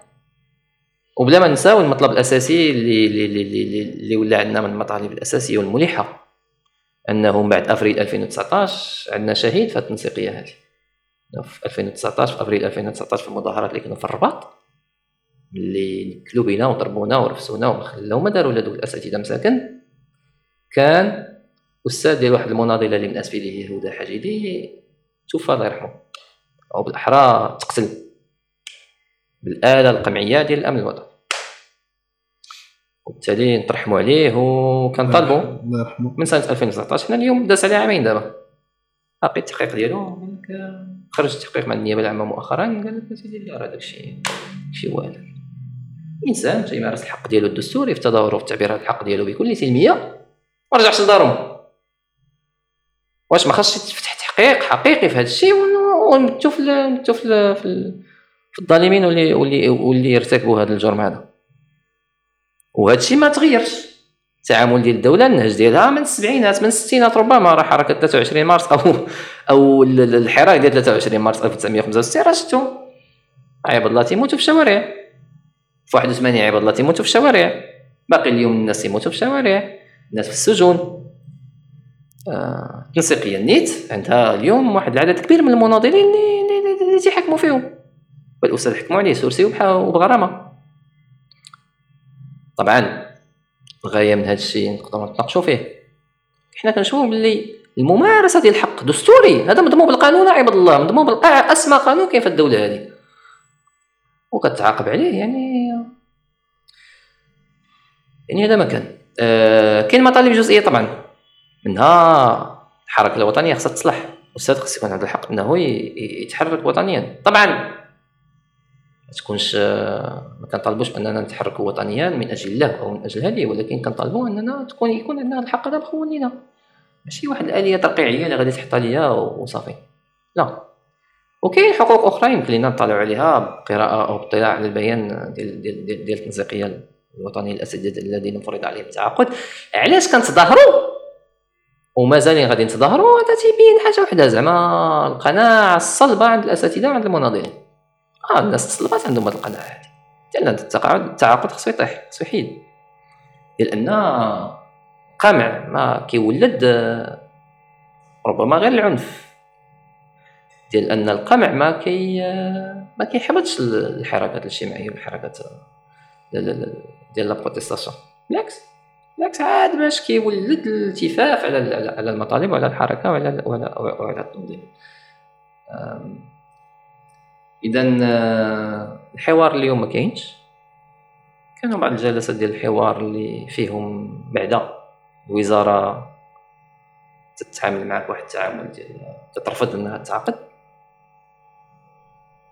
وبلا ما نساو المطلب الأساسي اللي اللي اللي, اللي ولا عندنا من المطالب الأساسية والملحه أنه من بعد أفريل 2019 عندنا شهيد في التنسيقية هذه. في 2019 في أفريل 2019 في المظاهرات اللي كانوا في الرباط. اللي نكلوا بينا وضربونا ورفسونا وما وما داروا لا دوك الأساتذة مساكن. كان أستاذ ديال واحد المناضلة اللي من أسفل هي هدى حجيدي توفى الله يرحمه. أو بالأحرى تقتل بالآلة القمعية ديال الأمن الوطني وبالتالي نترحموا عليه وكنطالبوا الله يرحمه من سنة 2019 حنا اليوم داز عليه عامين دابا. باقي التحقيق ديالو. خرج التحقيق مع النيابة العامة مؤخرا قال لك اسيدي لا راه داكشي شي والو انسان تيمارس الحق ديالو الدستوري في التظاهر وفي التعبير عن الحق ديالو بكل سلمية ما رجعش لدارهم. واش ما خاصش يتفتح تحقيق حقيقي في هذا الشيء ونمتو في نمتو في في الظالمين واللي واللي واللي يرتكبوا هذا الجرم هذا. وهذا الشيء ما تغيرش. التعامل ديال الدولة النهج ديالها من السبعينات من الستينات ربما راه حركة 23 مارس أو أو الحراك ديال 23 مارس 1965 راه شفتو. عباد الله تيموتوا في الشوارع. في 81 عباد الله تيموتوا في الشوارع. باقي اليوم الناس تيموتوا في الشوارع الناس في السجون. آه، تنسيقيا نيت عندها اليوم واحد العدد كبير من المناضلين اللي اللي تيحكموا فيهم. والأستاذ حكموا عليه sursis وبغرامة. طبعا الغاية من هذا الشيء نقدروا نتناقشوا فيه. حنا كنشوفوا باللي الممارسة ديال الحق دستوري. هذا مضمون بالقانون عباد الله مضمون بالقاع أسمى قانون كاين في الدولة هذه. وكتعاقب عليه يعني يعني هذا ما كان آه كاين مطالب جزئيه طبعا. منها الحركة الوطنية خصها تصلح. الاستاذ خص يكون عنده الحق إنه يتحرك وطنيا. طبعا ما تكونش ما كنطالبوش بأننا نتحركوا وطنيا من أجل الله أو من أجل هذه ولكن كنطالبوا أننا تكون يكون عندنا الحق هذا بخوننا ماشي واحد الآلية ترقيعية اللي غادي تحطها ليا وصافي. لا. وكاين حقوق أخرى يمكن لنا نطلعوا عليها بقراءة أو باطلاع على البيان ديال ديال, ديال التنسيقيه الوطنيه الاساتذه الذين فرض عليهم التعاقد. علاش كنتظاهروا؟ ومازالين غادي نتظاهروا هذا تيبين حاجة وحدة زعما. القناعه الصلبة عند الأساتذة وعند المناضلين. آه الناس تصلبات عندهم هذه القناعه هذه ديال التقاعد التعاقد خصو يطيح خصو يحيد. لأن قمع ما كيولد ربما غير العنف. ديال أن القمع ما كي ما كيحبطش الحركات الاجتماعية والحركات ديال la protestation. بالعكس بالعكس عاد باش كيولد الالتفاف على على المطالب وعلى الحركة وعلى وعلى, وعلى التنظيم. اذا آه، الحوار اليوم ما كاينش. كانوا بعض الجلسات ديال الحوار اللي فيهم بعدا. الوزارة تتعامل معك واحد التعامل ديال تترفض إنها تعقد.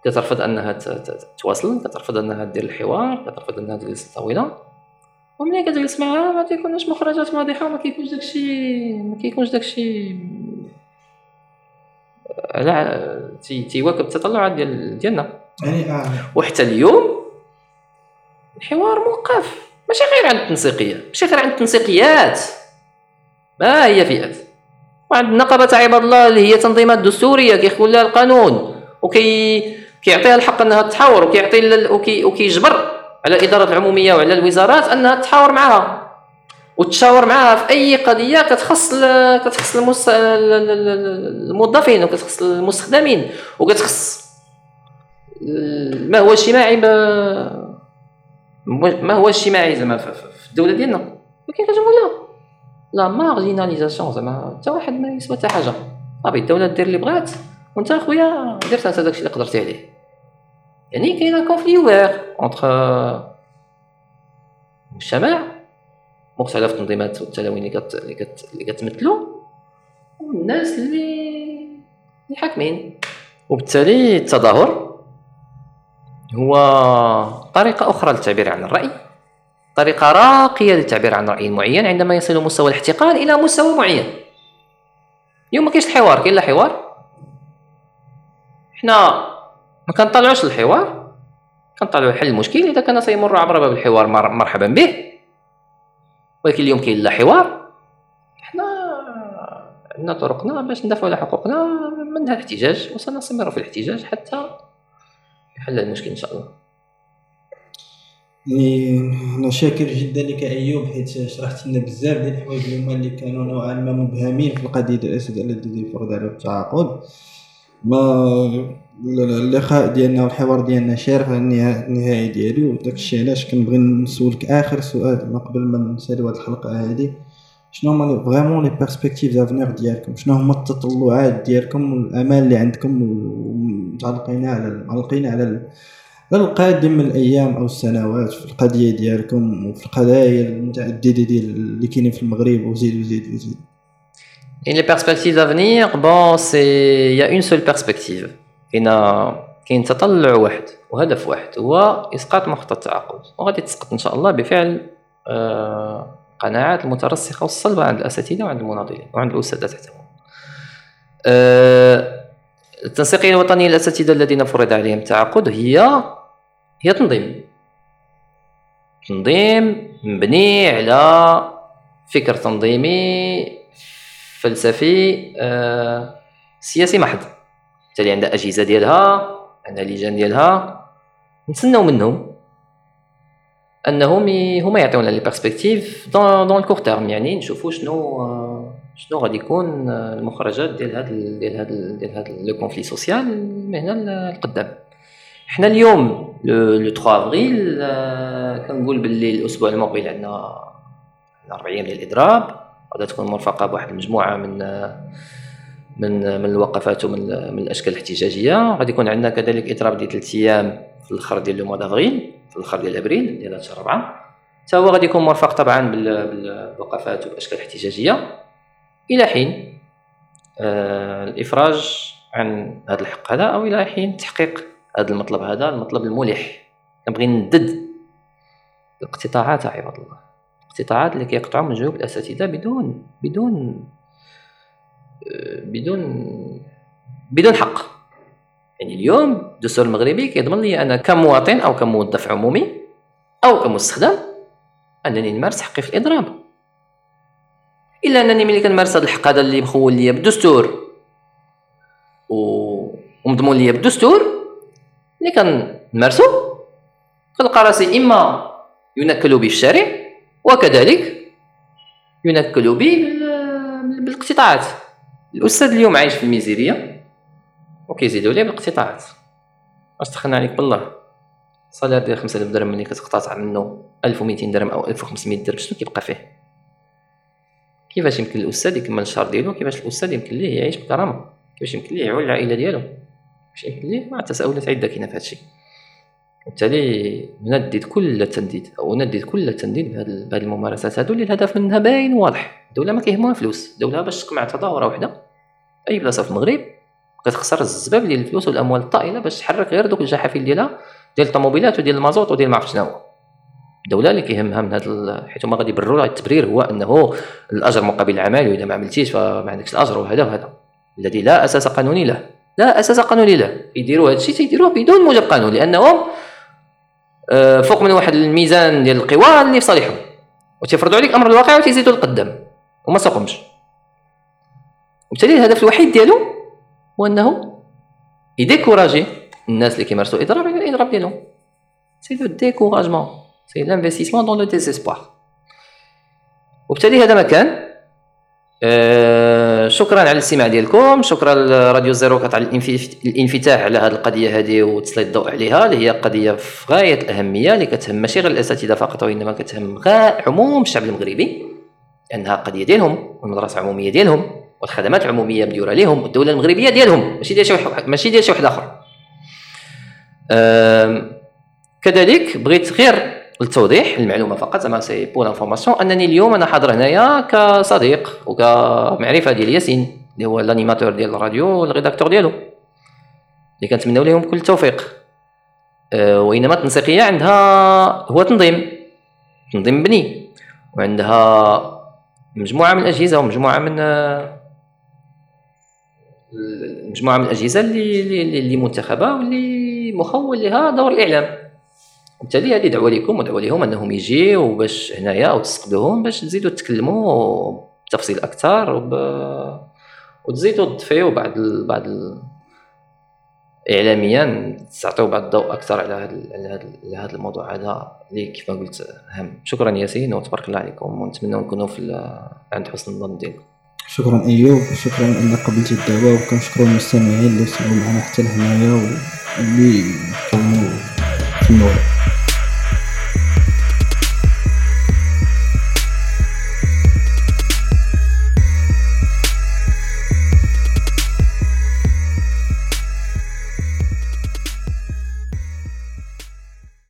كترفض أنها تواصل كترفض أنها دير الحوار كترفض أنها تجلس طويلة. وملي كتجلس معاها ما تيكونش مخرجات واضحه وما كيكونش داكشي ما كيكونش داكشي على تي تيواكب التطلعات ديال ديالنا. يعني آه. وحتى اليوم الحوار موقف ماشي غير عند التنسيقية ماشي غير عند التنسيقيات. ما هي فئات وعند النقابة عباد الله اللي هي تنظيمات دستورية كيخول لها القانون وكي كيعطيها الحق أنها تحاور وكيعطي وكي وكيجبر على الاداره العمومية وعلى الوزارات أنها تحاور معها وتشاور معها في أي قضية كتخص كتخص المس... الموظفين وكتخص المستخدمين وكتخص ما هو اجتماعي ب... ما هو اجتماعي زعما في الدولة ديالنا. ولكن كتقول لا. la marginalisation زعما حتى واحد ما يسوى حتى حاجة. صافي الدولة دير اللي بغات وانت أخويا درت انت داكشي اللي قدرتي عليه. يعني كاين conflit ouvert entre المجتمع مختلف التنظيمات والتلاوين اللي كت اللي, كت... اللي كتمثلوا والناس اللي اللي حاكمين وبالتالي التظاهر هو طريقة أخرى للتعبير عن الرأي طريقة راقية للتعبير عن رأي معين عندما يصل مستوى الاحتقان إلى مستوى معين اليوم ما كاينش الحوار كاين لا حوار حنا ما كنطلعوش الحوار كنطلعوا حل المشكل إذا كان سيمر عبر باب الحوار مرحبا به. ولكن اليوم كاين لا حوار. حنا عندنا طرقنا باش ندافعوا على حقوقنا منها الاحتجاج وسنستمر في الاحتجاج حتى يحل المشكل إن شاء الله. يعني أنا شاكر جدا لك أيوب حيت شرحت لنا بزاف ديال الحوايج اللي هما اللي كانوا نوعا ما مبهمين في القضية ديال الأسد الذي فرض عليه التعاقد. ما اللقاء ديالنا والحوار ديالنا شارف على النهائي ديالي وداك الشيء علاش كنبغي نسولك اخر سؤال ما قبل ما نساليو هاد الحلقة هادي شنو هما vraiment les perspectives d'avenir ديالكم شنو هما التطلعات ديالكم والامال اللي عندكم متعلقين على معلقين على القادم من الأيام أو السنوات في القضية ديالكم وفي القضايا المتعدده ديال اللي كاينين في المغرب وزيد وزيد وزيد Et les perspectives d'avenir, bon, c'est il y a une seule perspective. كاين كاين تطلع واحد وهدف واحد هو إسقاط مخطط التعاقد. وغادي تسقط إن شاء الله بفعل آه قناعات المترسخة والصلبة عند الأساتذة وعند المناضلين وعند الاستاذات حتى آه التنسيقية الوطنية للأساتذة الذين فرض عليهم التعاقد هي هي تنظيم. تنظيم مبني على فكر تنظيمي فلسفي آه سياسي محض. بالتالي عندها أجهزة ديالها عندها لجان ديالها. نتسناو منهم أنهم هما يعطيونا les perspectives dans le court terme يعني نشوفوا شنو آه، شنو غادي يكون المخرجات ديال هذا ديال هذا ديال هذا le conflit social من هنا لقدام. حنا اليوم le 3 افريل كنقول باللي الأسبوع المقبل عندنا أربع أيام ديال الإضراب. غادي تكون مرفقة بواحد المجموعة من من من الوقفات ومن من الأشكال الاحتجاجية. غادي يكون عندنا كذلك اضراب ديال ثلاث أيام في الأخر ديال لو في الأخر ديال أبريل ديال شهر 4 حتى هو غادي يكون مرفق طبعا بالوقفات والأشكال الاحتجاجية. إلى حين آه الإفراج عن هذا الحق هذا أو إلى حين تحقيق هذا المطلب هذا المطلب الملح. نبغي ندد الاقتطاعات عباد الله. الاقتطاعات اللي كيقطعوا من جيوب الأساتذة بدون بدون بدون بدون حق. يعني اليوم الدستور المغربي كيضمن لي أنا كمواطن أو كموظف عمومي أو كمستخدم أنني نمارس حقي في الإضراب. إلا أنني ملي كنمارس هذا الحق هذا اللي مخول ليا بالدستور ومضمون ليا بالدستور ملي كنمارسو كنلقى راسي إما ينكل بي الشارع وكذلك ينكل بي بالاقتطاعات الأستاذ اليوم عايش في الميزيريه وكيزيدوا ليه بالاقتطاعات اش دخلنا عليك؟ بالله. صالير ديال 5000 درهم ملي كتقتطع منه 1200 درهم أو 1500 درهم شنو كيبقى فيه؟ كيفاش يمكن الأستاذ يكمل الشهر ديالو؟ كيفاش الأستاذ يمكن ليه يعيش بكرامة؟ كيفاش يمكن ليه يعول العائلة ديالو؟ كيفاش يمكن ليه؟ مع تساؤلات عدة كاينة في هذا الشيء وبالتالي ندد كل التنديد أو ندد كل التنديد بهذه الممارسات. هذو اللي الهدف منها باين واضح. الدولة ما كيهمها فلوس. الدولة باش تقمع تظاهرة وحدة. أي بلاصة في المغرب كتخسر الزباب ديال الفلوس والأموال الطائلة باش تحرك غير دوك الجحافل ديالها ديال الطوموبيلات وديال المازوت وديال ما عرفت شنو الدولة اللي كيهمها من هذا حيت هما غادي يبرروا التبرير هو أنه الأجر مقابل العمل واذا ما عملتيش فما عندكش الأجر وهذا وهذا. الذي لا أساس قانوني له. لا أساس قانوني له. يديروا هذا الشيء تيديروه بدون موجب قانوني لأنهم فوق من واحد الميزان ديال القوى اللي في صالحهم. وتيفرضوا عليك أمر الواقع وتيزيدوا لقدام وما ساقهمش وبالتالي الهدف الوحيد ديالو هو أنه يdécourager الناس اللي كيمارسوا الاضراب على الإضراب ديالهم. c'est le découragement c'est l'investissement dans le désespoir وبالتالي هذا ما كان آه، شكرا على الاستماع ديالكم. شكرا لراديو زيرو كات على الانفتاح على هذه القضية هذه وتسليط الضوء عليها اللي هي قضية في غاية الأهمية اللي كتهم ماشي غير الأساتذة فقط وإنما كتهم عموم الشعب المغربي لأنها قضية ديالهم والمدرسة عموميه ديالهم والخدمات العمومية مديورة لهم والدولة المغربية ديالهم ماشي ديال شي ماشي ديال شي واحد آخر. كذلك بغيت غير للتوضيح المعلومة فقط. زعما c'est pour information. أنني اليوم أنا حاضر هنايا كصديق وكمعرفه ديال ياسين اللي هو ال animateur ديال الراديو وال rédacteur ديالو اللي كنتمناو لهم كل التوفيق. أه وإنما التنسيقية عندها هو تنظيم تنظيم مبني وعندها مجموعة من الأجهزة ومجموعة من مجموعة من الأجهزة اللي, اللي منتخبة واللي مخول لها دور الإعلام. وبالتالي هذه دعوة لكم ودعوة لهم انهم يجيو باش هنايا أو تستقبلوهم باش تزيدوا تتكلموا بتفصيل أكثر وب... وتزيدوا تضيفوا بعض ال... بعض ال... اعلاميا تعطيو بعض الضوء أكثر على هذا على هذا الموضوع هذا اللي كيف ما قلت أهم. شكرا ياسين وتبارك الله عليكم ونتمنى نكونوا في عند حسن الظن ديالكم. شكرا أيوب شكرا أنك قبلت الدعوة وكنشكروا المستمعين اللي وصلوا معنا حتى لهنايا واللي كانوا في النور.